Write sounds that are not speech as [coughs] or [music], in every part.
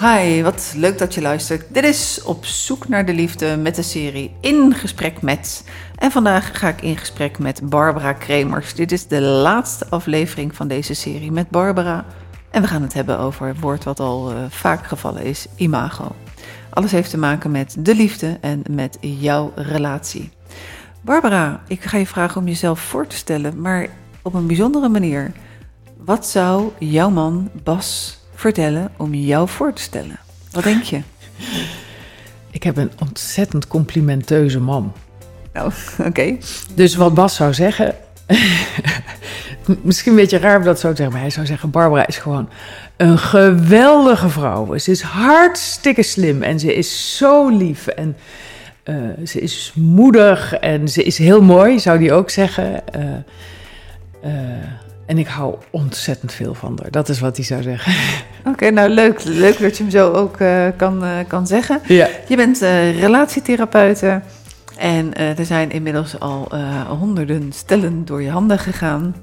Hi, wat leuk dat je luistert. Dit is Op zoek naar de liefde met de serie In gesprek met. En vandaag ga ik in gesprek met Barbara Kremers. Dit is de laatste aflevering van deze serie met Barbara. En we gaan het hebben over het woord wat al uh, vaak gevallen is, imago. Alles heeft te maken met de liefde en met jouw relatie. Barbara, ik ga je vragen om jezelf voor te stellen, maar op een bijzondere manier. Wat zou jouw man Bas vertellen om jou voor te stellen? Wat denk je? Ik heb een ontzettend complimenteuze man. Nou, oké. Dus wat Bas zou zeggen. [laughs] misschien een beetje raar om dat zo te zeggen, maar hij zou zeggen: Barbara is gewoon een geweldige vrouw. Ze is hartstikke slim en ze is zo lief. En uh, ze is moedig en ze is heel mooi, zou die ook zeggen. Uh, uh, en ik hou ontzettend veel van haar. Dat is wat hij zou zeggen. [laughs] Oké, nou leuk. Leuk dat je hem zo ook uh, kan, uh, kan zeggen. Ja. Je bent uh, relatietherapeute. En er zijn inmiddels al honderden stellen door je handen gegaan.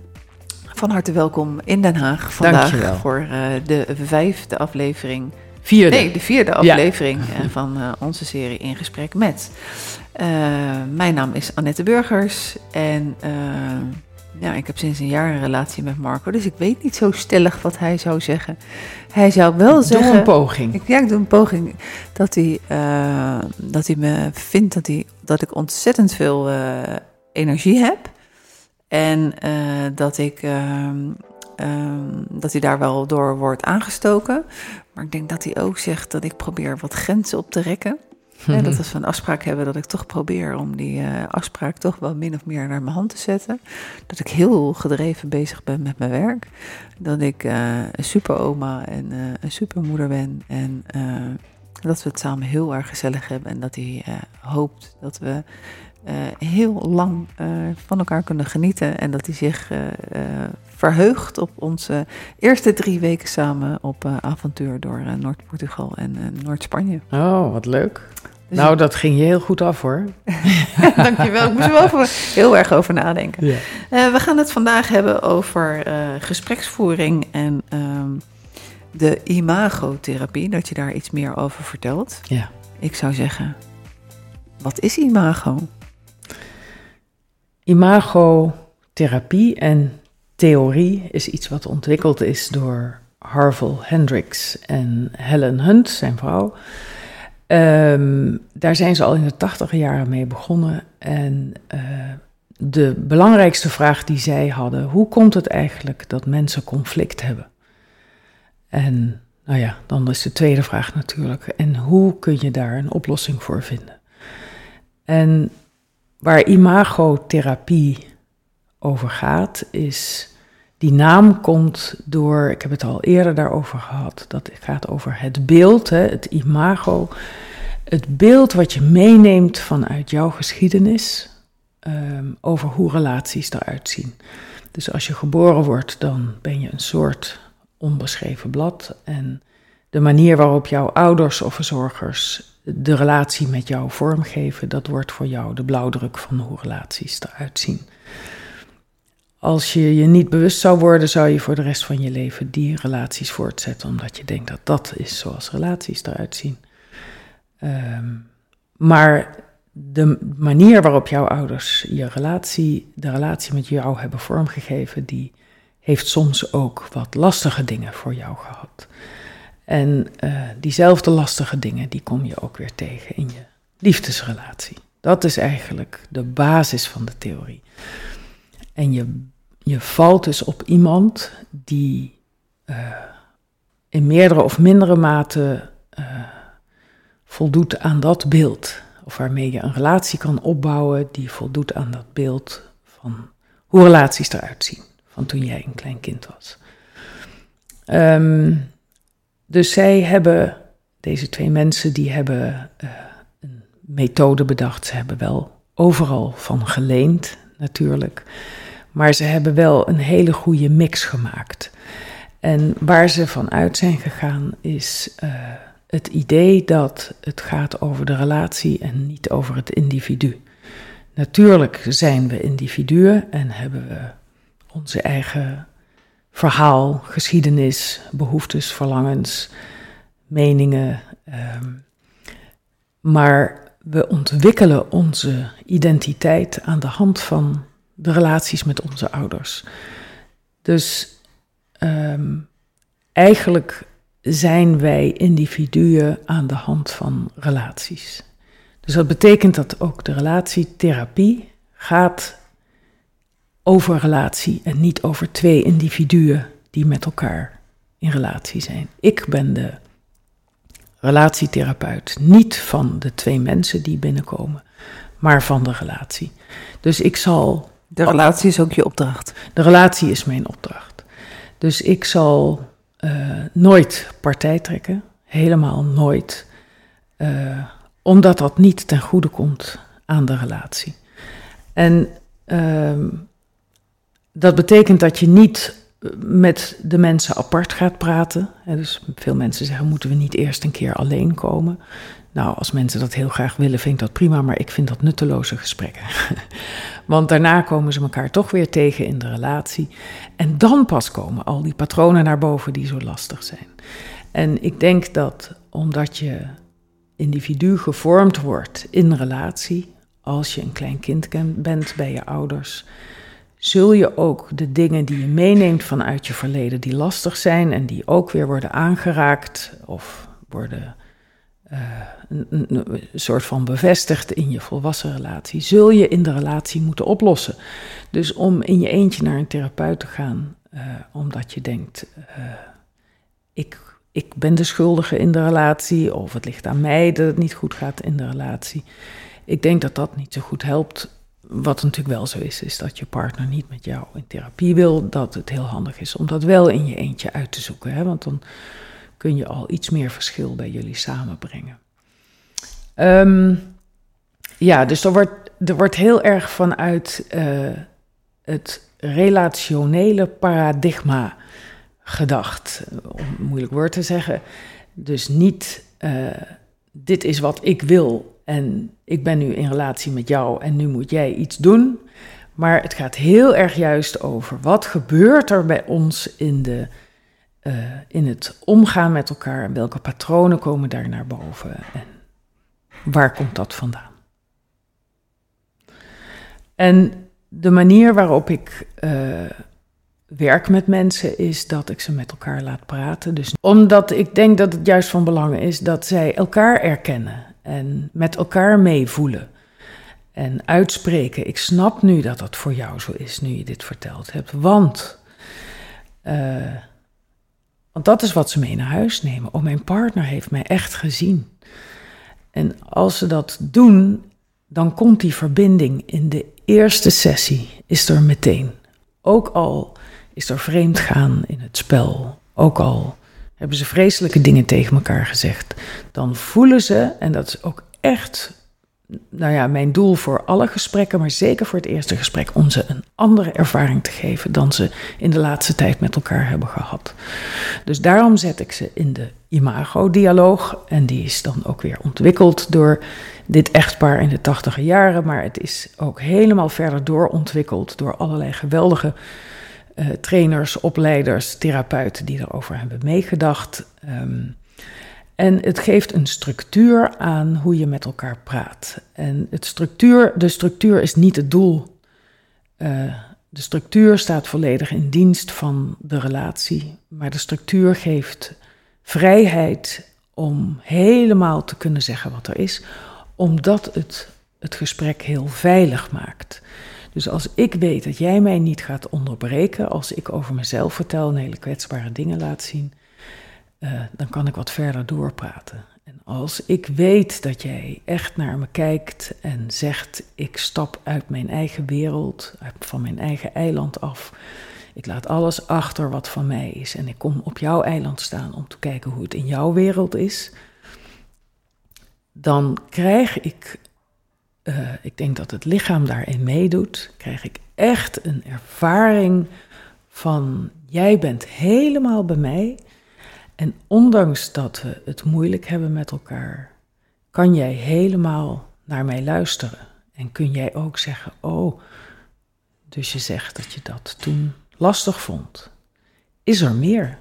Van harte welkom in Den Haag vandaag Dankjewel. voor de vijfde aflevering. Vierde. Nee, de vierde aflevering ja. [laughs] van onze serie In Gesprek Met. mijn naam is Annette Burgers en ja, ik heb sinds een jaar een relatie met Marco, dus ik weet niet zo stellig wat hij zou zeggen. Hij zou wel doe zeggen. Doe een poging. Ik, ja, ik doe een poging. Dat hij, uh, dat hij me vindt dat, hij, dat ik ontzettend veel uh, energie heb. En uh, dat, ik, dat hij daar wel door wordt aangestoken. Maar ik denk dat hij ook zegt dat ik probeer wat grenzen op te rekken. Ja, dat als we een afspraak hebben, dat ik toch probeer om die uh, afspraak toch wel min of meer naar mijn hand te zetten. Dat ik heel gedreven bezig ben met mijn werk. Dat ik uh, een super oma en uh, een supermoeder ben. En dat we het samen heel erg gezellig hebben. En dat hij hoopt dat we heel lang van elkaar kunnen genieten. En dat hij zich verheugt op onze eerste drie weken samen op avontuur door Noord-Portugal en Noord-Spanje. Oh, wat leuk. Dus nou, dat ging je heel goed af hoor. [laughs] Dankjewel. Ik moest er wel heel erg over nadenken. Ja. Uh, we gaan het vandaag hebben over uh, gespreksvoering en um, de imagotherapie. Dat je daar iets meer over vertelt. Ja. Ik zou zeggen, wat is imago? Imagotherapie en theorie is iets wat ontwikkeld is door Harvel Hendricks en Helen Hunt, zijn vrouw. Um, daar zijn ze al in de tachtige jaren mee begonnen. En uh, de belangrijkste vraag die zij hadden: hoe komt het eigenlijk dat mensen conflict hebben? En nou ja, dan is de tweede vraag natuurlijk: en hoe kun je daar een oplossing voor vinden? En waar imagotherapie over gaat, is. Die naam komt door, ik heb het al eerder daarover gehad, dat gaat over het beeld, hè, het imago. Het beeld wat je meeneemt vanuit jouw geschiedenis um, over hoe relaties eruit zien. Dus als je geboren wordt, dan ben je een soort onbeschreven blad. En de manier waarop jouw ouders of verzorgers de relatie met jou vormgeven, dat wordt voor jou de blauwdruk van hoe relaties eruit zien. Als je je niet bewust zou worden, zou je voor de rest van je leven die relaties voortzetten, omdat je denkt dat dat is zoals relaties eruit zien. Um, maar de manier waarop jouw ouders je relatie, de relatie met jou hebben vormgegeven, die heeft soms ook wat lastige dingen voor jou gehad. En uh, diezelfde lastige dingen, die kom je ook weer tegen in je liefdesrelatie. Dat is eigenlijk de basis van de theorie. En je, je valt dus op iemand die uh, in meerdere of mindere mate uh, voldoet aan dat beeld. Of waarmee je een relatie kan opbouwen die voldoet aan dat beeld van hoe relaties eruit zien. Van toen jij een klein kind was. Um, dus zij hebben, deze twee mensen, die hebben uh, een methode bedacht. Ze hebben wel overal van geleend, natuurlijk. Maar ze hebben wel een hele goede mix gemaakt. En waar ze van uit zijn gegaan is uh, het idee dat het gaat over de relatie en niet over het individu. Natuurlijk zijn we individuen en hebben we onze eigen verhaal, geschiedenis, behoeftes, verlangens, meningen. Ehm, maar we ontwikkelen onze identiteit aan de hand van de relaties met onze ouders. Dus ehm, eigenlijk zijn wij individuen aan de hand van relaties. Dus dat betekent dat ook de relatietherapie gaat over relatie en niet over twee individuen die met elkaar in relatie zijn. Ik ben de relatietherapeut, niet van de twee mensen die binnenkomen, maar van de relatie. Dus ik zal. De relatie is ook je opdracht. De relatie is mijn opdracht. Dus ik zal uh, nooit partij trekken, helemaal nooit, uh, omdat dat niet ten goede komt aan de relatie. En uh, dat betekent dat je niet met de mensen apart gaat praten. Dus veel mensen zeggen, moeten we niet eerst een keer alleen komen? Nou, als mensen dat heel graag willen, vind ik dat prima, maar ik vind dat nutteloze gesprekken. [laughs] Want daarna komen ze elkaar toch weer tegen in de relatie. En dan pas komen al die patronen naar boven die zo lastig zijn. En ik denk dat omdat je individu gevormd wordt in relatie, als je een klein kind bent bij je ouders, zul je ook de dingen die je meeneemt vanuit je verleden, die lastig zijn en die ook weer worden aangeraakt of worden uh, een, soort van bevestigd in je volwassen relatie, zul je in de relatie moeten oplossen. Dus om in je eentje naar een therapeut te gaan, uh, omdat je denkt, uh, ik, ik ben de schuldige in de relatie, of het ligt aan mij dat het niet goed gaat in de relatie. Ik denk dat dat niet zo goed helpt wat natuurlijk wel zo is, is dat je partner niet met jou in therapie wil. Dat het heel handig is om dat wel in je eentje uit te zoeken. Hè? Want dan kun je al iets meer verschil bij jullie samenbrengen. Um, ja, dus er wordt, er wordt heel erg vanuit uh, het relationele paradigma gedacht. Om moeilijk woord te zeggen. Dus niet, uh, dit is wat ik wil en ik ben nu in relatie met jou en nu moet jij iets doen. Maar het gaat heel erg juist over wat gebeurt er bij ons in, de, uh, in het omgaan met elkaar en welke patronen komen daar naar boven en waar komt dat vandaan. En de manier waarop ik uh, werk met mensen is dat ik ze met elkaar laat praten. Dus omdat ik denk dat het juist van belang is dat zij elkaar erkennen en met elkaar meevoelen. En uitspreken. Ik snap nu dat dat voor jou zo is, nu je dit verteld hebt. Want, uh, want dat is wat ze mee naar huis nemen. Oh, mijn partner heeft mij echt gezien. En als ze dat doen, dan komt die verbinding in de eerste sessie, is er meteen. Ook al is er vreemdgaan in het spel. Ook al hebben ze vreselijke dingen tegen elkaar gezegd. Dan voelen ze, en dat is ook echt, nou ja, mijn doel voor alle gesprekken, maar zeker voor het eerste gesprek, om ze een andere ervaring te geven dan ze in de laatste tijd met elkaar hebben gehad. Dus daarom zet ik ze in de imago-dialoog. En die is dan ook weer ontwikkeld door dit echtpaar in de tachtige jaren, maar het is ook helemaal verder doorontwikkeld door allerlei geweldige uh, trainers, opleiders, therapeuten die erover hebben meegedacht. Um, en het geeft een structuur aan hoe je met elkaar praat. En het structuur, de structuur is niet het doel. Uh, de structuur staat volledig in dienst van de relatie, maar de structuur geeft vrijheid om helemaal te kunnen zeggen wat er is, omdat het het gesprek heel veilig maakt. Dus als ik weet dat jij mij niet gaat onderbreken als ik over mezelf vertel en hele kwetsbare dingen laat zien, uh, dan kan ik wat verder doorpraten. En als ik weet dat jij echt naar me kijkt en zegt: Ik stap uit mijn eigen wereld, van mijn eigen eiland af. Ik laat alles achter wat van mij is en ik kom op jouw eiland staan om te kijken hoe het in jouw wereld is. Dan krijg ik uh, ik denk dat het lichaam daarin meedoet, krijg ik echt een ervaring van jij bent helemaal bij mij. En ondanks dat we het moeilijk hebben met elkaar, kan jij helemaal naar mij luisteren. En kun jij ook zeggen, oh, dus je zegt dat je dat toen lastig vond. Is er meer?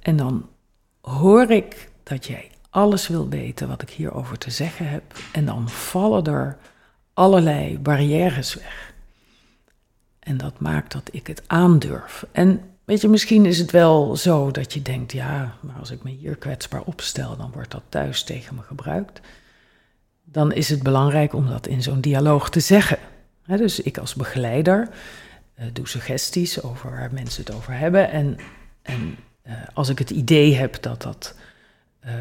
En dan hoor ik dat jij alles wil weten wat ik hierover te zeggen heb. En dan vallen er allerlei barrières weg. En dat maakt dat ik het aandurf. En weet je, misschien is het wel zo dat je denkt: ja, maar als ik me hier kwetsbaar opstel, dan wordt dat thuis tegen me gebruikt. Dan is het belangrijk om dat in zo'n dialoog te zeggen. dus ik als begeleider doe suggesties over waar mensen het over hebben. En, en uh, als ik het idee heb dat dat, uh,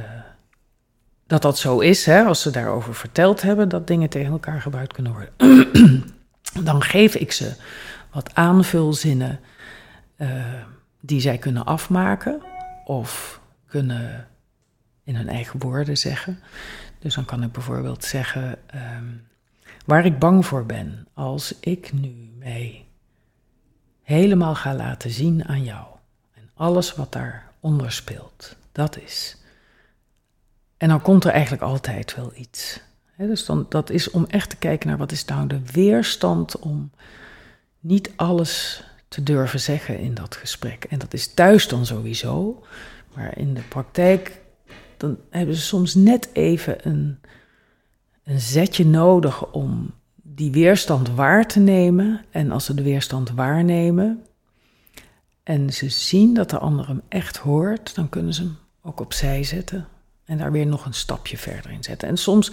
dat, dat zo is, hè, als ze daarover verteld hebben dat dingen tegen elkaar gebruikt kunnen worden, [clears throat] dan geef ik ze wat aanvulzinnen die zij kunnen afmaken of kunnen in hun eigen woorden zeggen. Dus dan kan ik bijvoorbeeld zeggen um, waar ik bang voor ben als ik nu mij helemaal ga laten zien aan jou. En alles wat daaronder speelt, dat is. En dan komt er eigenlijk altijd wel iets. dus dan, dat is om echt te kijken naar wat is nou de weerstand om niet alles te durven zeggen in dat gesprek. En dat is thuis dan sowieso, maar in de praktijk dan hebben ze soms net even een, een zetje nodig om die weerstand waar te nemen. En als ze de weerstand waarnemen en ze zien dat de ander hem echt hoort, dan kunnen ze hem ook opzij zetten en daar weer nog een stapje verder in zetten. En soms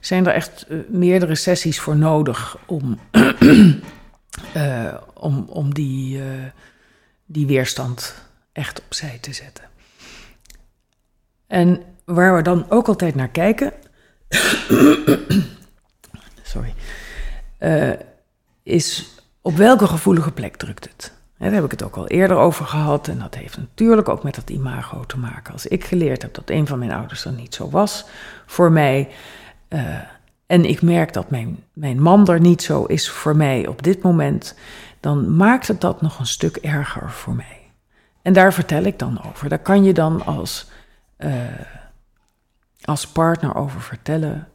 zijn er echt uh, meerdere sessies voor nodig om, uh, [clears throat] om, om die, uh, die weerstand echt opzij te zetten. En waar we dan ook altijd naar kijken. [coughs] sorry. Uh, is op welke gevoelige plek drukt het? daar heb ik het ook al eerder over gehad. En dat heeft natuurlijk ook met dat imago te maken. Als ik geleerd heb dat een van mijn ouders dan niet zo was voor mij. Uh, en ik merk dat mijn, mijn man er niet zo is voor mij op dit moment. Dan maakt het dat nog een stuk erger voor mij. En daar vertel ik dan over. Daar kan je dan als, uh, als partner over vertellen.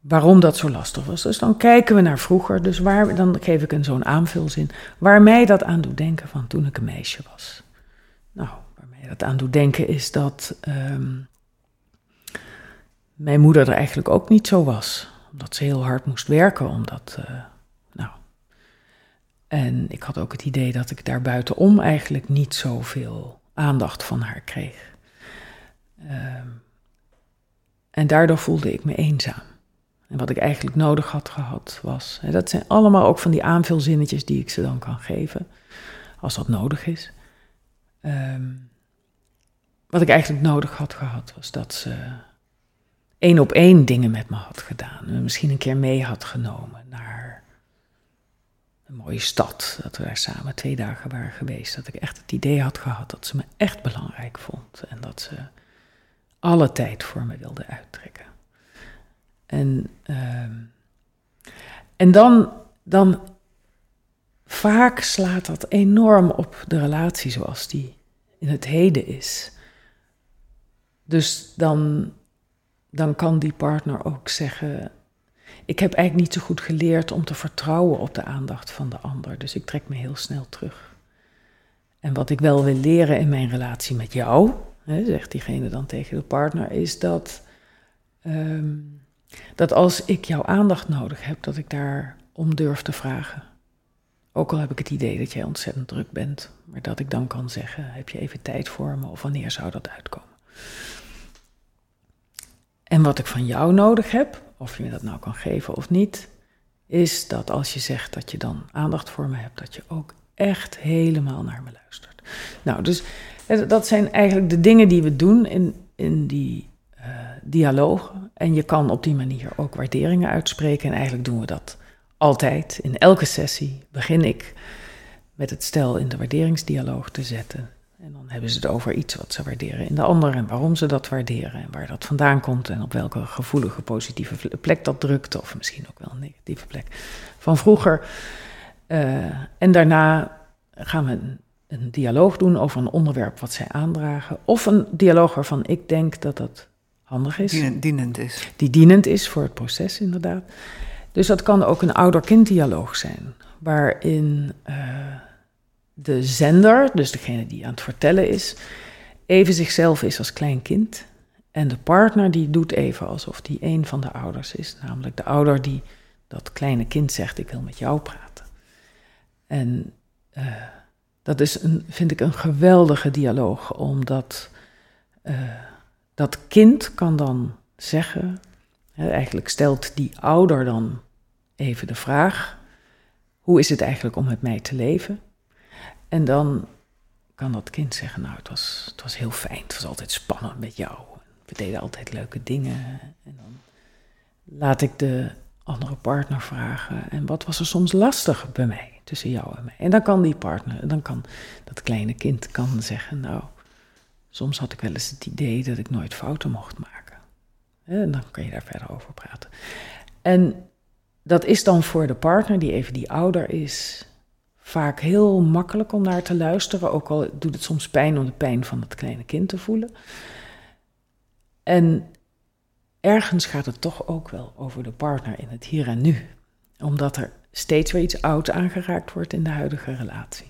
Waarom dat zo lastig was. Dus dan kijken we naar vroeger. Dus waar, dan geef ik een zo'n aanvulzin. Waar mij dat aan doet denken van toen ik een meisje was. Nou, waar mij dat aan doet denken is dat um, mijn moeder er eigenlijk ook niet zo was. Omdat ze heel hard moest werken. Omdat, uh, nou. En ik had ook het idee dat ik daar buitenom eigenlijk niet zoveel aandacht van haar kreeg. Um, en daardoor voelde ik me eenzaam. En wat ik eigenlijk nodig had gehad was. Hè, dat zijn allemaal ook van die aanvulzinnetjes die ik ze dan kan geven, als dat nodig is. Um, wat ik eigenlijk nodig had gehad was dat ze één op één dingen met me had gedaan. Me misschien een keer mee had genomen naar een mooie stad. Dat we daar samen twee dagen waren geweest. Dat ik echt het idee had gehad dat ze me echt belangrijk vond. En dat ze alle tijd voor me wilde uittrekken. En, uh, en dan, dan vaak slaat dat enorm op de relatie zoals die in het heden is. Dus dan, dan kan die partner ook zeggen: Ik heb eigenlijk niet zo goed geleerd om te vertrouwen op de aandacht van de ander, dus ik trek me heel snel terug. En wat ik wel wil leren in mijn relatie met jou, hè, zegt diegene dan tegen de partner, is dat. Um, dat als ik jouw aandacht nodig heb, dat ik daar om durf te vragen. Ook al heb ik het idee dat jij ontzettend druk bent, maar dat ik dan kan zeggen: heb je even tijd voor me of wanneer zou dat uitkomen? En wat ik van jou nodig heb, of je me dat nou kan geven of niet, is dat als je zegt dat je dan aandacht voor me hebt, dat je ook echt helemaal naar me luistert. Nou, dus dat zijn eigenlijk de dingen die we doen in, in die dialogen. En je kan op die manier ook waarderingen uitspreken. En eigenlijk doen we dat altijd. In elke sessie begin ik met het stel in de waarderingsdialoog te zetten. En dan hebben ze het over iets wat ze waarderen in de ander en waarom ze dat waarderen en waar dat vandaan komt en op welke gevoelige positieve plek dat drukt, of misschien ook wel een negatieve plek van vroeger. Uh, en daarna gaan we een, een, dialoog doen over een onderwerp wat zij aandragen, of een dialoog waarvan ik denk dat dat handig is. dienend is. Die dienend is voor het proces, inderdaad. Dus dat kan ook een ouder-kind-dialoog zijn, waarin uh, de zender, dus degene die aan het vertellen is, even zichzelf is als klein kind. En de partner die doet even alsof die een van de ouders is. Namelijk de ouder die dat kleine kind zegt, ik wil met jou praten. En uh, dat is, een, vind ik, een geweldige dialoog, omdat uh, dat kind kan dan zeggen, eigenlijk stelt die ouder dan even de vraag, hoe is het eigenlijk om met mij te leven? En dan kan dat kind zeggen, nou, het was, het was heel fijn, het was altijd spannend met jou. We deden altijd leuke dingen. En dan laat ik de andere partner vragen, en wat was er soms lastig bij mij, tussen jou en mij? En dan kan die partner, dan kan dat kleine kind kan zeggen, nou, soms had ik wel eens het idee dat ik nooit fouten mocht maken. En dan kan je daar verder over praten. En dat is dan voor de partner die even die ouder is, vaak heel makkelijk om naar te luisteren. Ook al doet het soms pijn om de pijn van het kleine kind te voelen. En ergens gaat het toch ook wel over de partner in het hier en nu. Omdat er steeds weer iets oud aangeraakt wordt in de huidige relatie.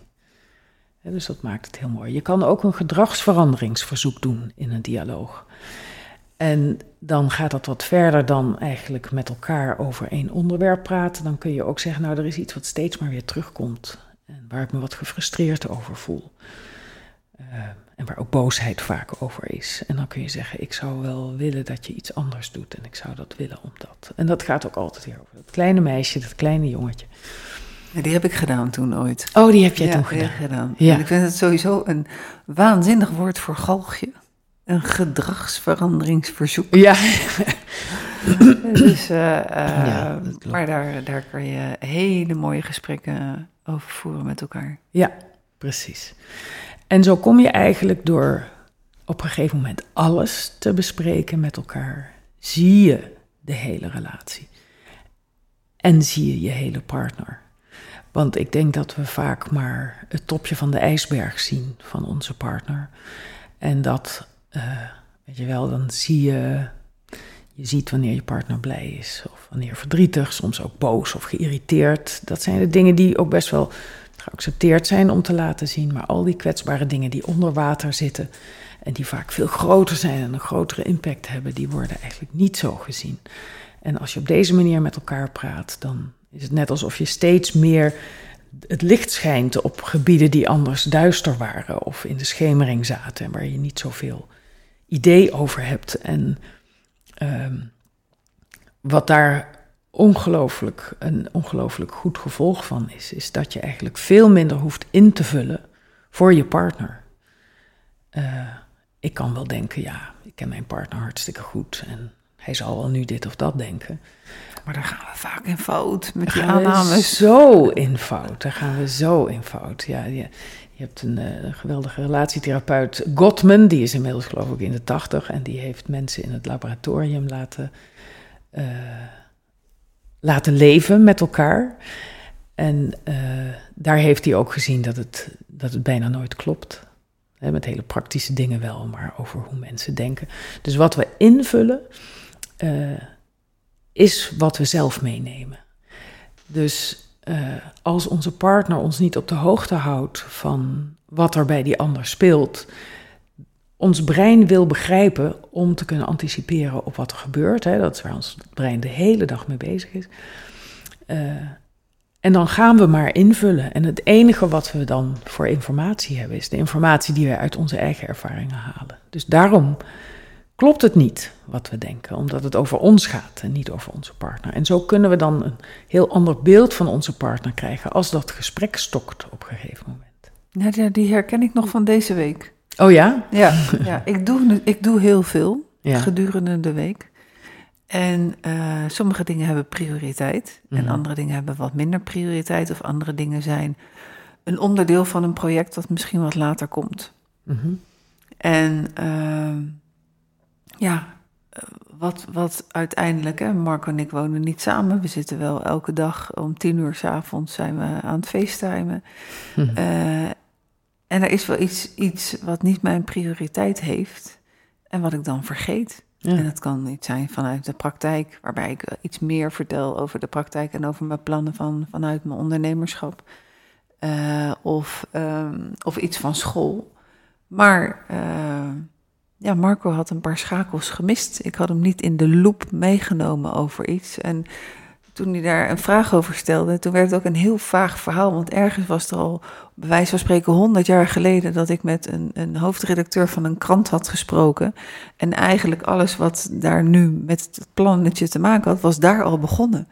Dus dat maakt het heel mooi. Je kan ook een gedragsveranderingsverzoek doen in een dialoog. En dan gaat dat wat verder dan eigenlijk met elkaar over één onderwerp praten. Dan kun je ook zeggen, nou er is iets wat steeds maar weer terugkomt. En waar ik me wat gefrustreerd over voel. Uh, en waar ook boosheid vaak over is. En dan kun je zeggen, ik zou wel willen dat je iets anders doet. En ik zou dat willen omdat. En dat gaat ook altijd weer over dat kleine meisje, dat kleine jongetje. Ja, die heb ik gedaan toen ooit. Oh, die heb jij toen gedaan. gedaan. Ja. En ik vind het sowieso een waanzinnig woord voor galgje. Een gedragsveranderingsverzoek. Ja. [laughs] dus, uh, ja, maar daar, daar kan je hele mooie gesprekken over voeren met elkaar. Ja, precies. En zo kom je eigenlijk door op een gegeven moment alles te bespreken met elkaar, zie je de hele relatie. En zie je je hele partner. Want ik denk dat we vaak maar het topje van de ijsberg zien van onze partner. En dat, uh, weet je wel, dan zie je, je ziet wanneer je partner blij is of wanneer verdrietig, soms ook boos of geïrriteerd. Dat zijn de dingen die ook best wel geaccepteerd zijn om te laten zien. Maar al die kwetsbare dingen die onder water zitten en die vaak veel groter zijn en een grotere impact hebben, die worden eigenlijk niet zo gezien. En als je op deze manier met elkaar praat, dan is het net alsof je steeds meer het licht schijnt op gebieden die anders duister waren of in de schemering zaten en waar je niet zoveel idee over hebt. En um, wat daar ongelooflijk, een ongelooflijk goed gevolg van is, is dat je eigenlijk veel minder hoeft in te vullen voor je partner. Uh, ik kan wel denken, ja, ik ken mijn partner hartstikke goed en hij zal wel nu dit of dat denken. Maar daar gaan we vaak in fout met die aannames. Zo in fout, daar gaan we zo in fout. Ja, je, je hebt een, uh, geweldige relatietherapeut, Gottman, die is inmiddels geloof ik in de tachtig en die heeft mensen in het laboratorium laten. Uh, laten leven met elkaar. En uh, daar heeft hij ook gezien dat het, dat het bijna nooit klopt. He, met hele praktische dingen wel, maar over hoe mensen denken. Dus wat we invullen, is wat we zelf meenemen. Dus uh, als onze partner ons niet op de hoogte houdt van wat er bij die ander speelt, ons brein wil begrijpen om te kunnen anticiperen op wat er gebeurt. Hè, dat is waar ons brein de hele dag mee bezig is. Uh, en dan gaan we maar invullen. En het enige wat we dan voor informatie hebben, is de informatie die wij uit onze eigen ervaringen halen. Dus daarom klopt het niet wat we denken, omdat het over ons gaat en niet over onze partner. En zo kunnen we dan een heel ander beeld van onze partner krijgen als dat gesprek stokt op een gegeven moment. Ja, die herken ik nog van deze week. Oh ja? Ja, ja ik, doe, ik doe heel veel gedurende de week. En uh, sommige dingen hebben prioriteit en mhm. andere dingen hebben wat minder prioriteit. Of andere dingen zijn een onderdeel van een project dat misschien wat later komt. Mhm. En uh, ja, wat, wat uiteindelijk, hè, Marco en ik wonen niet samen. We zitten wel elke dag om tien uur s avonds zijn we aan het facetimen. Mm en er is wel iets, iets wat niet mijn prioriteit heeft en wat ik dan vergeet. En dat kan iets zijn vanuit de praktijk, waarbij ik iets meer vertel over de praktijk en over mijn plannen van, vanuit mijn ondernemerschap. Uh, of, um, of iets van school. Maar uh, ja, Marco had een paar schakels gemist. Ik had hem niet in de loop meegenomen over iets. En toen hij daar een vraag over stelde, toen werd het ook een heel vaag verhaal. Want ergens was er al, bij wijze van spreken, honderd jaar geleden dat ik met een, een hoofdredacteur van een krant had gesproken. En eigenlijk alles wat daar nu met het plannetje te maken had, was daar al begonnen.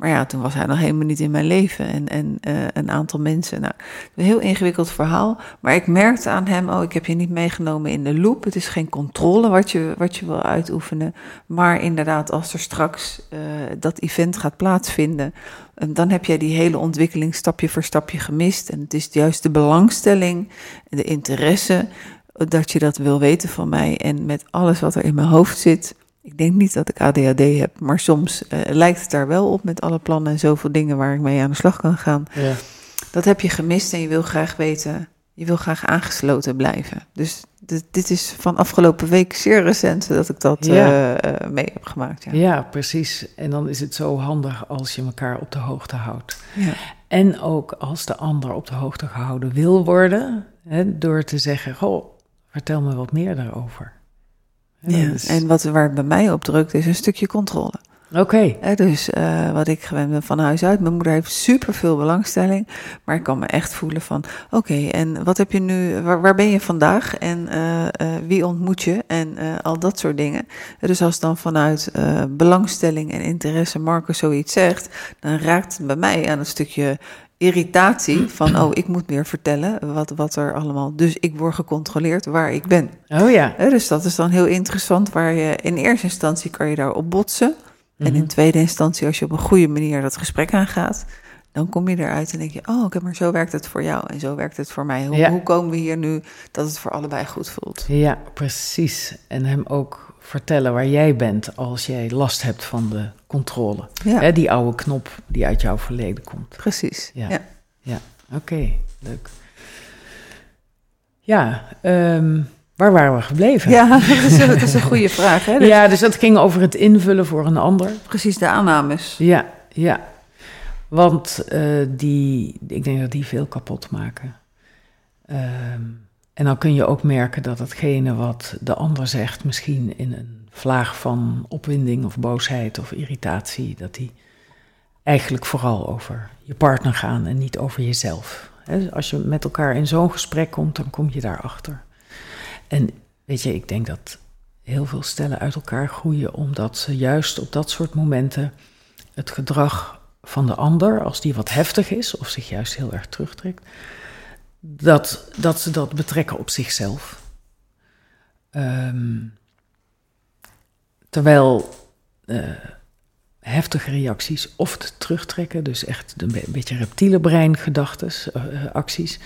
Maar ja, toen was hij nog helemaal niet in mijn leven en, en uh, een aantal mensen. Nou, een heel ingewikkeld verhaal. Maar ik merkte aan hem, oh, ik heb je niet meegenomen in de loop. Het is geen controle wat je, wat je wil uitoefenen. Maar inderdaad, als er straks uh, dat event gaat plaatsvinden, uh, dan heb jij die hele ontwikkeling stapje voor stapje gemist. En het is juist de belangstelling, de interesse, dat je dat wil weten van mij. En met alles wat er in mijn hoofd zit, ik denk niet dat ik ADHD heb, maar soms uh, lijkt het daar wel op met alle plannen en zoveel dingen waar ik mee aan de slag kan gaan. Ja. Dat heb je gemist en je wil graag weten, je wil graag aangesloten blijven. Dus dit, dit is van afgelopen week zeer recent dat ik dat ja. uh, mee heb gemaakt. Ja. ja. precies. En dan is het zo handig als je elkaar op de hoogte houdt. Ja. En ook als de ander op de hoogte gehouden wil worden, hè, door te zeggen: Goh, vertel me wat meer daarover. Ja, dus... En wat, waar het bij mij op drukt is een stukje controle. Oké. Okay. Dus uh, wat ik gewend ben van huis uit. Mijn moeder heeft super veel belangstelling. Maar ik kan me echt voelen van: oké, okay, en wat heb je nu? Waar, waar ben je vandaag? En uh, uh, wie ontmoet je? En al dat soort dingen. Dus als dan vanuit belangstelling en interesse Marco zoiets zegt, dan raakt het bij mij aan een stukje irritatie [clears throat] van, oh, ik moet meer vertellen wat, wat er allemaal. Dus ik word gecontroleerd waar ik ben. Oh ja. dus dat is dan heel interessant, waar je in eerste instantie kan je daarop botsen. En in tweede instantie, als je op een goede manier dat gesprek aangaat, dan kom je eruit en denk je, oh, oké, maar zo werkt het voor jou en zo werkt het voor mij. Hoe, ja. hoe komen we hier nu dat het voor allebei goed voelt? Ja, precies. En hem ook vertellen waar jij bent als jij last hebt van de controle. Ja. die oude knop die uit jouw verleden komt. Precies. Ja, ja. ja. oké, leuk. Ja, um, waar waren we gebleven? Ja, [laughs] dat is, dat is een goede vraag. Hè? Dus... Ja, dus dat ging over het invullen voor een ander. Precies, de aannames. Ja, ja. Want uh, die, ik denk dat die veel kapot maken. Um, en dan kun je ook merken dat hetgene wat de ander zegt, misschien in een vlaag van opwinding of boosheid of irritatie, dat die eigenlijk vooral over je partner gaan en niet over jezelf. als je met elkaar in zo'n gesprek komt, dan kom je daarachter. En weet je, ik denk dat heel veel stellen uit elkaar groeien omdat ze juist op dat soort momenten het gedrag van de ander, als die wat heftig is of zich juist heel erg terugtrekt, dat, dat ze dat betrekken op zichzelf. Um, terwijl uh, heftige reacties of terugtrekken, dus echt een beetje reptiele brein gedachtes, uh, acties,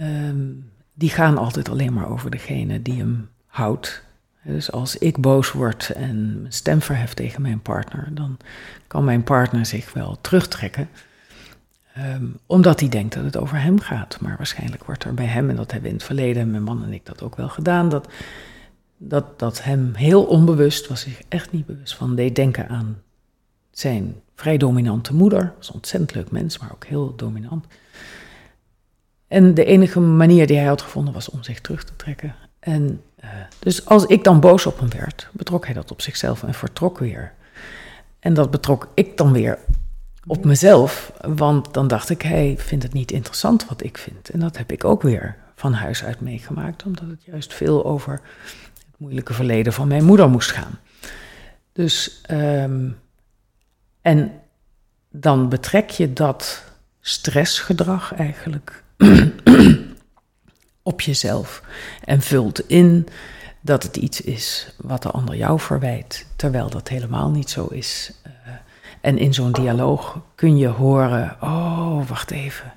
um, die gaan altijd alleen maar over degene die hem houdt. Dus als ik boos word en mijn stem verhef tegen mijn partner, dan kan mijn partner zich wel terugtrekken. Um, omdat hij denkt dat het over hem gaat. Maar waarschijnlijk wordt er bij hem, en dat hebben we in het verleden, mijn man en ik dat ook wel gedaan, dat, dat, dat hem heel onbewust, was zich echt niet bewust van, deed denken aan zijn vrij dominante moeder. Is een ontzettend leuk mens, maar ook heel dominant. En de enige manier die hij had gevonden was om zich terug te trekken. En uh, dus als ik dan boos op hem werd, betrok hij dat op zichzelf en vertrok weer. En dat betrok ik dan weer op mezelf. Want dan dacht ik, hij vindt het niet interessant wat ik vind. En dat heb ik ook weer van huis uit meegemaakt, omdat het juist veel over moeilijke verleden van mijn moeder moest gaan. Dus, um, en dan betrek je dat stressgedrag eigenlijk [clears throat] op jezelf en vult in dat het iets is wat de ander jou verwijt, terwijl dat helemaal niet zo is. Uh, en in zo'n dialoog kun je horen: oh, wacht even.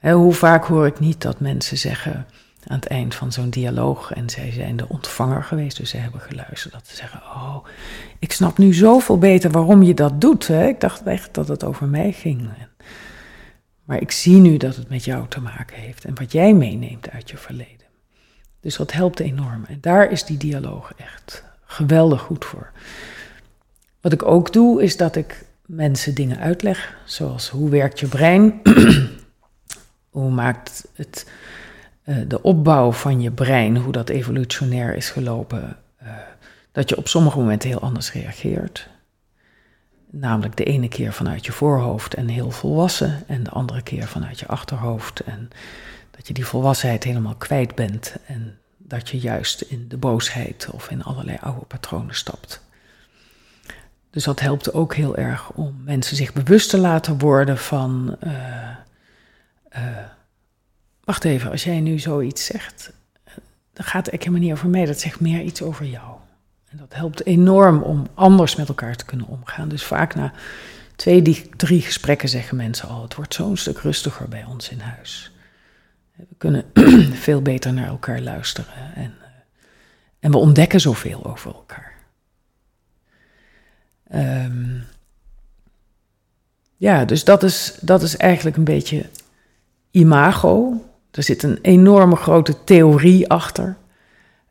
hoe vaak hoor ik niet dat mensen zeggen aan het eind van zo'n dialoog, en zij zijn de ontvanger geweest, dus ze hebben geluisterd, dat ze zeggen: Oh, ik snap nu zoveel beter waarom je dat doet. Hè? Ik dacht echt dat het over mij ging. Maar ik zie nu dat het met jou te maken heeft en wat jij meeneemt uit je verleden. Dus dat helpt enorm. En daar is die dialoog echt geweldig goed voor. Wat ik ook doe, is dat ik mensen dingen uitleg, zoals hoe werkt je brein, [clears throat] hoe maakt het de opbouw van je brein, hoe dat evolutionair is gelopen, eh, dat je op sommige momenten heel anders reageert. Namelijk de ene keer vanuit je voorhoofd en heel volwassen, en de andere keer vanuit je achterhoofd. En dat je die volwassenheid helemaal kwijt bent en dat je juist in de boosheid of in allerlei oude patronen stapt. Dus dat helpt ook heel erg om mensen zich bewust te laten worden van. Uh, wacht even, als jij nu zoiets zegt, dan gaat het helemaal niet over mij, dat zegt meer iets over jou. En dat helpt enorm om anders met elkaar te kunnen omgaan. Dus vaak na twee, drie gesprekken zeggen mensen al: het wordt zo'n stuk rustiger bij ons in huis. We kunnen [clears throat] veel beter naar elkaar luisteren en, eh, en we ontdekken zoveel over elkaar. Um, ja, dus dat is, dat is eigenlijk een beetje imago. Er zit een enorme grote theorie achter.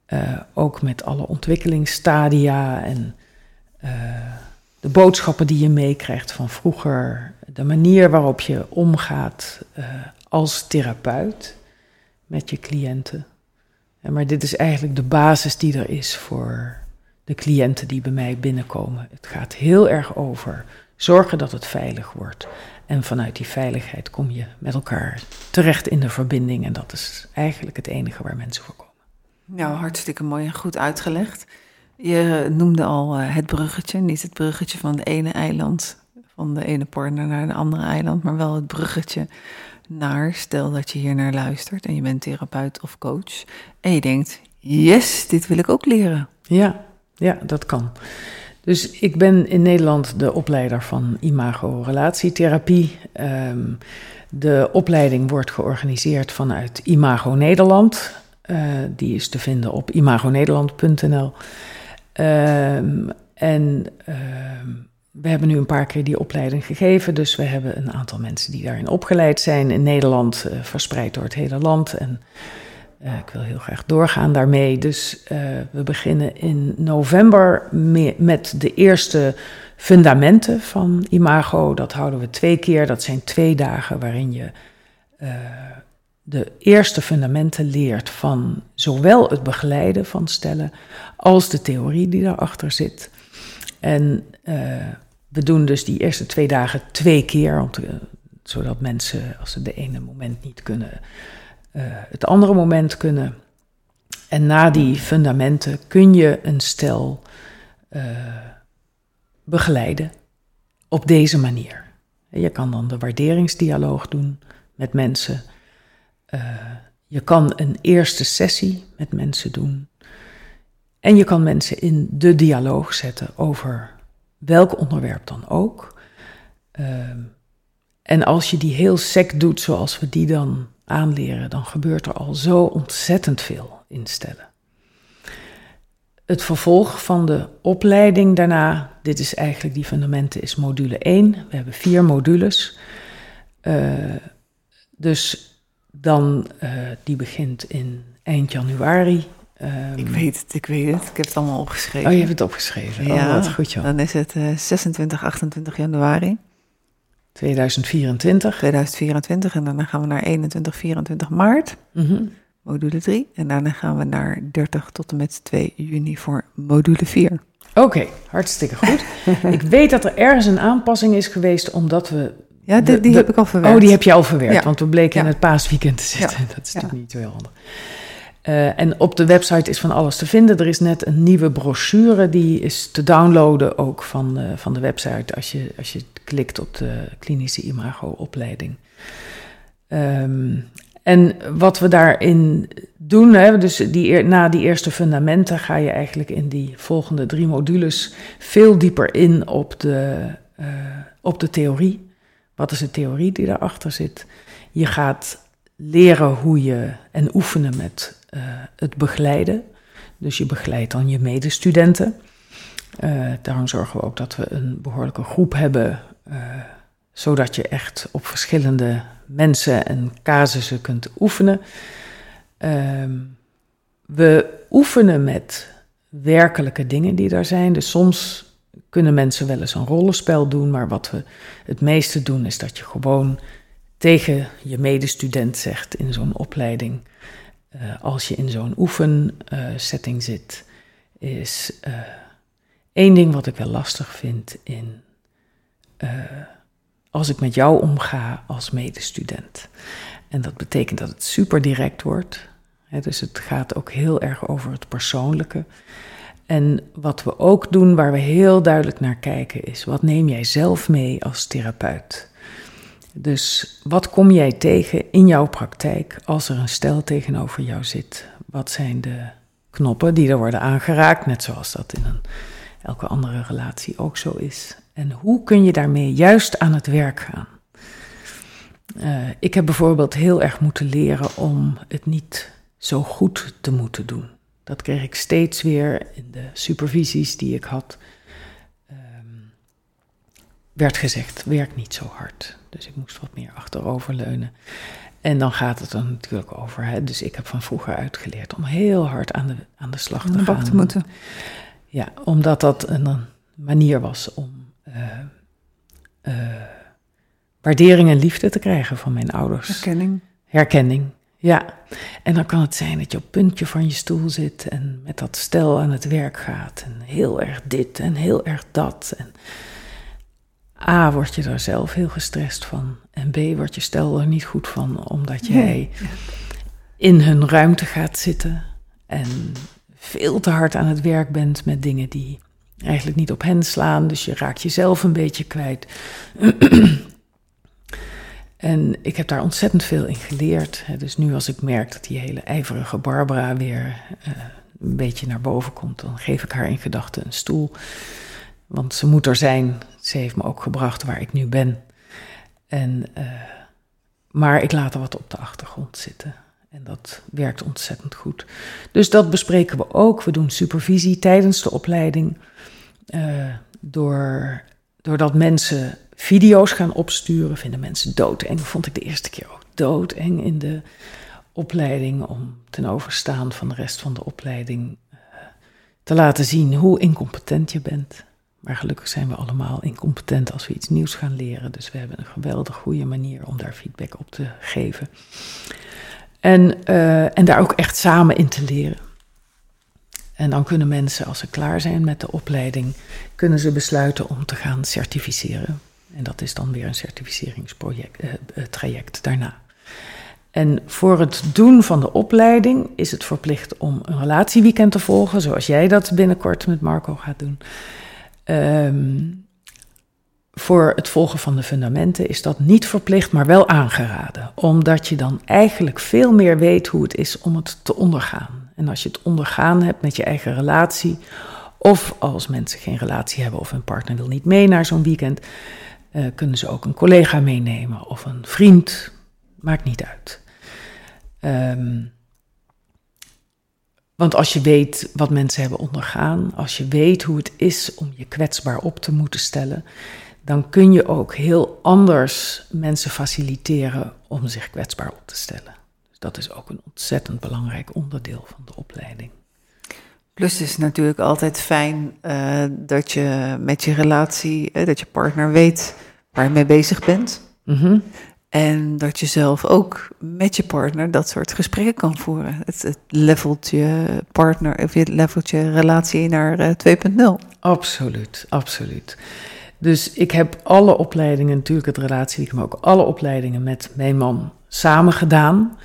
Uh, ook met alle ontwikkelingsstadia en uh, de boodschappen die je meekrijgt van vroeger. De manier waarop je omgaat uh, als therapeut met je cliënten. En maar dit is eigenlijk de basis die er is voor de cliënten die bij mij binnenkomen. Het gaat heel erg over zorgen dat het veilig wordt. En vanuit die veiligheid kom je met elkaar terecht in de verbinding. En dat is eigenlijk het enige waar mensen voor komen. Nou, hartstikke mooi en goed uitgelegd. Je noemde al uh, het bruggetje, niet het bruggetje van de ene eiland, van de ene partner naar de andere eiland, maar wel het bruggetje naar, stel dat je hier naar luistert en je bent therapeut of coach en je denkt, yes, dit wil ik ook leren. Ja, ja, dat kan. Dus ik ben in Nederland de opleider van imago-relatietherapie. Um, de opleiding wordt georganiseerd vanuit Imago Nederland. Uh, die is te vinden op imagonederland.nl. Ehm, en um, we hebben nu een paar keer die opleiding gegeven. Dus we hebben een aantal mensen die daarin opgeleid zijn in Nederland, uh, verspreid door het hele land. En uh, ik wil heel graag doorgaan daarmee. Dus uh, we beginnen in november met de eerste fundamenten van Imago. Dat houden we twee keer. Dat zijn twee dagen waarin je uh, de eerste fundamenten leert van zowel het begeleiden van stellen als de theorie die daarachter zit. En we doen dus die eerste twee dagen twee keer, om zodat mensen, als ze de ene moment niet kunnen, het andere moment kunnen. En na die fundamenten kun je een stel uh, begeleiden op deze manier. Je kan dan de waarderingsdialoog doen met mensen. Uh, je kan een eerste sessie met mensen doen. En je kan mensen in de dialoog zetten over welk onderwerp dan ook. Uh, en als je die heel sec doet zoals we die dan aanleren, dan gebeurt er al zo ontzettend veel in stellen. Het vervolg van de opleiding daarna, dit is eigenlijk die fundamenten, is module 1. We hebben vier modules. Uh, dus dan, uh, die begint in eind januari. Um, ik weet het, ik weet het. Ik heb het allemaal opgeschreven. Oh, je hebt het opgeschreven. Ja, oh, wat goed joh. Dan is het uh, 26, 28 januari. 2024. 2024 en daarna gaan we naar 21, 24 maart, mm -hmm. module 3. En daarna gaan we naar 30 tot en met 2 juni voor module 4. Oké, okay, hartstikke goed. [laughs] ik weet dat er ergens een aanpassing is geweest omdat we... Ja, die, heb ik al verwerkt. Oh, die heb je al verwerkt, ja. want we bleken ja. in het paasweekend te zitten. Ja. [laughs] Dat is natuurlijk niet zo heel handig. Uh, en op de website is van alles te vinden. Er is net een nieuwe brochure, die is te downloaden ook van, uh, van de website als je, als je klikt op de klinische imago-opleiding. Um, en wat we daarin doen, hè, dus die, na die eerste fundamenten ga je eigenlijk in die volgende drie modules veel dieper in op de, uh, op de theorie. Wat is de theorie die daarachter zit? Je gaat leren hoe je en oefenen met het begeleiden. Dus je begeleidt dan je medestudenten. Uh, daarom zorgen we ook dat we een behoorlijke groep hebben, uh, zodat je echt op verschillende mensen en casussen kunt oefenen. Ehm, we oefenen met werkelijke dingen die daar zijn. Dus soms kunnen mensen wel eens een rollenspel doen, maar wat we het meeste doen is dat je gewoon tegen je medestudent zegt in zo'n opleiding: als je in zo'n oefensetting zit, is één ding wat ik wel lastig vind in als ik met jou omga als medestudent. En dat betekent dat het super direct wordt. dus het gaat ook heel erg over het persoonlijke. En wat we ook doen, waar we heel duidelijk naar kijken, is wat neem jij zelf mee als therapeut? Dus wat kom jij tegen in jouw praktijk als er een stel tegenover jou zit? Wat zijn de knoppen die er worden aangeraakt, net zoals dat in een, elke andere relatie ook zo is? En hoe kun je daarmee juist aan het werk gaan? Uh, ik heb bijvoorbeeld heel erg moeten leren om het niet zo goed te moeten doen. Dat kreeg ik steeds weer in de supervisies die ik had. Werd gezegd, werk niet zo hard. Dus ik moest wat meer achteroverleunen. En dan gaat het er natuurlijk over. Hè? Dus ik heb van vroeger uitgeleerd om heel hard aan de, aan de slag te gaan. te moeten. Ja, omdat dat een manier was om uh, uh, waardering en liefde te krijgen van mijn ouders. Herkenning. Herkenning, ja. En dan kan het zijn dat je op het puntje van je stoel zit en met dat stel aan het werk gaat. En heel erg dit en heel erg dat. En A, word je daar zelf heel gestrest van. En B, word je stel er niet goed van, omdat jij in hun ruimte gaat zitten. En veel te hard aan het werk bent met dingen die eigenlijk niet op hen slaan. Dus je raakt jezelf een beetje kwijt. [clears throat] en ik heb daar ontzettend veel in geleerd. Dus nu als ik merk dat die hele ijverige Barbara weer uh, een beetje naar boven komt, dan geef ik haar in gedachten een stoel. Want ze moet er zijn. Ze heeft me ook gebracht waar ik nu ben. En, uh, maar ik laat er wat op de achtergrond zitten. En dat werkt ontzettend goed. Dus dat bespreken we ook. We doen supervisie tijdens de opleiding. Uh, door, doordat mensen video's gaan opsturen, vinden mensen doodeng. Vond ik de eerste keer ook doodeng in de opleiding om ten overstaan van de rest van de opleiding uh, te laten zien hoe incompetent je bent. Maar gelukkig zijn we allemaal incompetent als we iets nieuws gaan leren. Dus we hebben een geweldig goede manier om daar feedback op te geven. En, uh, en daar ook echt samen in te leren. En dan kunnen mensen, als ze klaar zijn met de opleiding, kunnen ze besluiten om te gaan certificeren. En dat is dan weer een certificeringsproject, eh, eh, traject daarna. En voor het doen van de opleiding is het verplicht om een relatieweekend te volgen, zoals jij dat binnenkort met Marco gaat doen. Um, voor het volgen van de fundamenten is dat niet verplicht, maar wel aangeraden. Omdat je dan eigenlijk veel meer weet hoe het is om het te ondergaan. En als je het ondergaan hebt met je eigen relatie, of als mensen geen relatie hebben of hun partner wil niet mee naar zo'n weekend, uh, kunnen ze ook een collega meenemen of een vriend. Maakt niet uit. Um, want als je weet wat mensen hebben ondergaan, als je weet hoe het is om je kwetsbaar op te moeten stellen, dan kun je ook heel anders mensen faciliteren om zich kwetsbaar op te stellen. Dus dat is ook een ontzettend belangrijk onderdeel van de opleiding. Plus het is natuurlijk altijd fijn uh, dat je met je relatie, uh, dat je partner weet waar je mee bezig bent. Mm -hmm. En dat je zelf ook met je partner dat soort gesprekken kan voeren. Het, het levelt je partner, of je levelt je relatie naar uh, 2.0. Absoluut, absoluut. Dus ik heb alle opleidingen, natuurlijk het relatieweek, maar ook alle opleidingen met mijn man samen gedaan.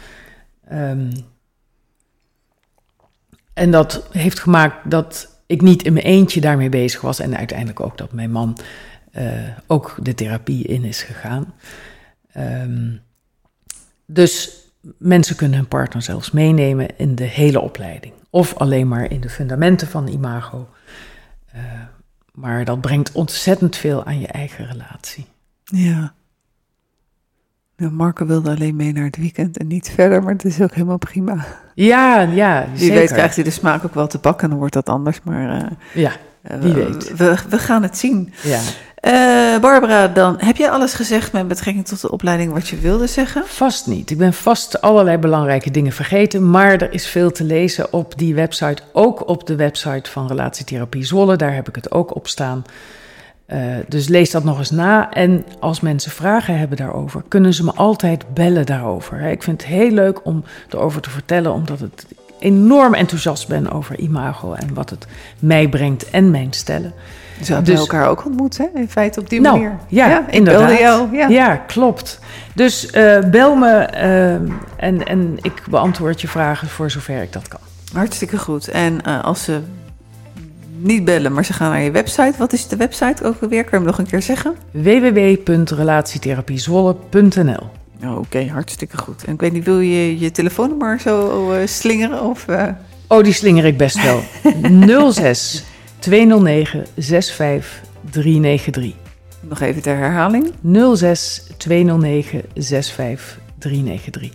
Um, en dat heeft gemaakt dat ik niet in mijn eentje daarmee bezig was. En uiteindelijk ook dat mijn man uh, ook de therapie in is gegaan. Um, dus mensen kunnen hun partner zelfs meenemen in de hele opleiding. Of alleen maar in de fundamenten van imago. Uh, maar dat brengt ontzettend veel aan je eigen relatie. Ja. Nou, Marco wilde alleen mee naar het weekend en niet verder, maar het is ook helemaal prima. Ja, ja. Wie zeker. weet krijgt hij de smaak ook wel te pakken en dan wordt dat anders, maar. Uh, ja, wie weet. We, we, gaan het zien. Ja. Uh, Barbara, dan heb jij alles gezegd met betrekking tot de opleiding wat je wilde zeggen? Vast niet. Ik ben vast allerlei belangrijke dingen vergeten, maar er is veel te lezen op die website, ook op de website van Relatietherapie Zwolle. Daar heb ik het ook op staan. Uh, dus lees dat nog eens na. En als mensen vragen hebben daarover, kunnen ze me altijd bellen daarover. Ik vind het heel leuk om erover te vertellen, omdat het enorm enthousiast ben over imago en wat het mij brengt en mijn stellen. Zo hebben dus, elkaar ook ontmoet, hè? In feite op die nou, manier. Ja, ja inderdaad. Jou, ja. ja. klopt. Dus uh, bel me uh, en, en ik beantwoord je vragen voor zover ik dat kan. Hartstikke goed. En uh, als ze niet bellen, maar ze gaan naar je website. Wat is de website ook alweer? Kan je hem nog een keer zeggen? www.relatietherapiezwolle.nl oh, Oké, hartstikke goed. En ik weet niet, wil je je telefoonnummer zo slingeren? Of, Oh, die slinger ik best wel. [laughs] 06 209 65 393. Nog even ter herhaling. 06 209 65 393.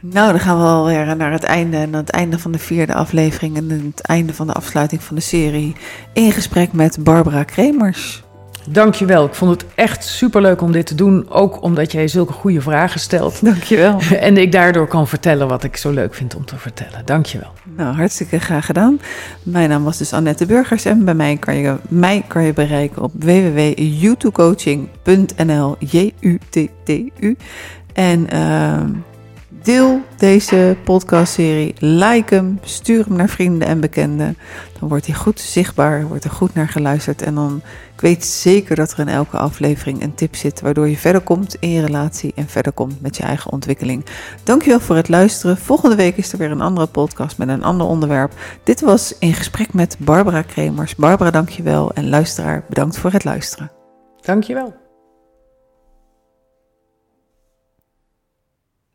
Nou, dan gaan we alweer naar het einde. En aan het einde van de vierde aflevering en het einde van de afsluiting van de serie. In gesprek met Barbara Kremers. Dankjewel. Ik vond het echt superleuk om dit te doen. Ook omdat jij zulke goede vragen stelt. [laughs] Dankjewel. [laughs] En ik daardoor kan vertellen wat ik zo leuk vind om te vertellen. Dankjewel. Nou, hartstikke graag gedaan. Mijn naam was dus Annette Burgers. En bij mij kan je, mij kan je bereiken op www.youtubecoaching.nl J-U-T-T-U. En... Uh, Deel deze podcastserie, like hem, stuur hem naar vrienden en bekenden. Dan wordt hij goed zichtbaar, wordt er goed naar geluisterd. En dan, ik weet zeker dat er in elke aflevering een tip zit waardoor je verder komt in je relatie en verder komt met je eigen ontwikkeling. Dankjewel voor het luisteren. Volgende week is er weer een andere podcast met een ander onderwerp. Dit was in gesprek met Barbara Kremers. Barbara, dankjewel. En luisteraar, bedankt voor het luisteren. Dankjewel.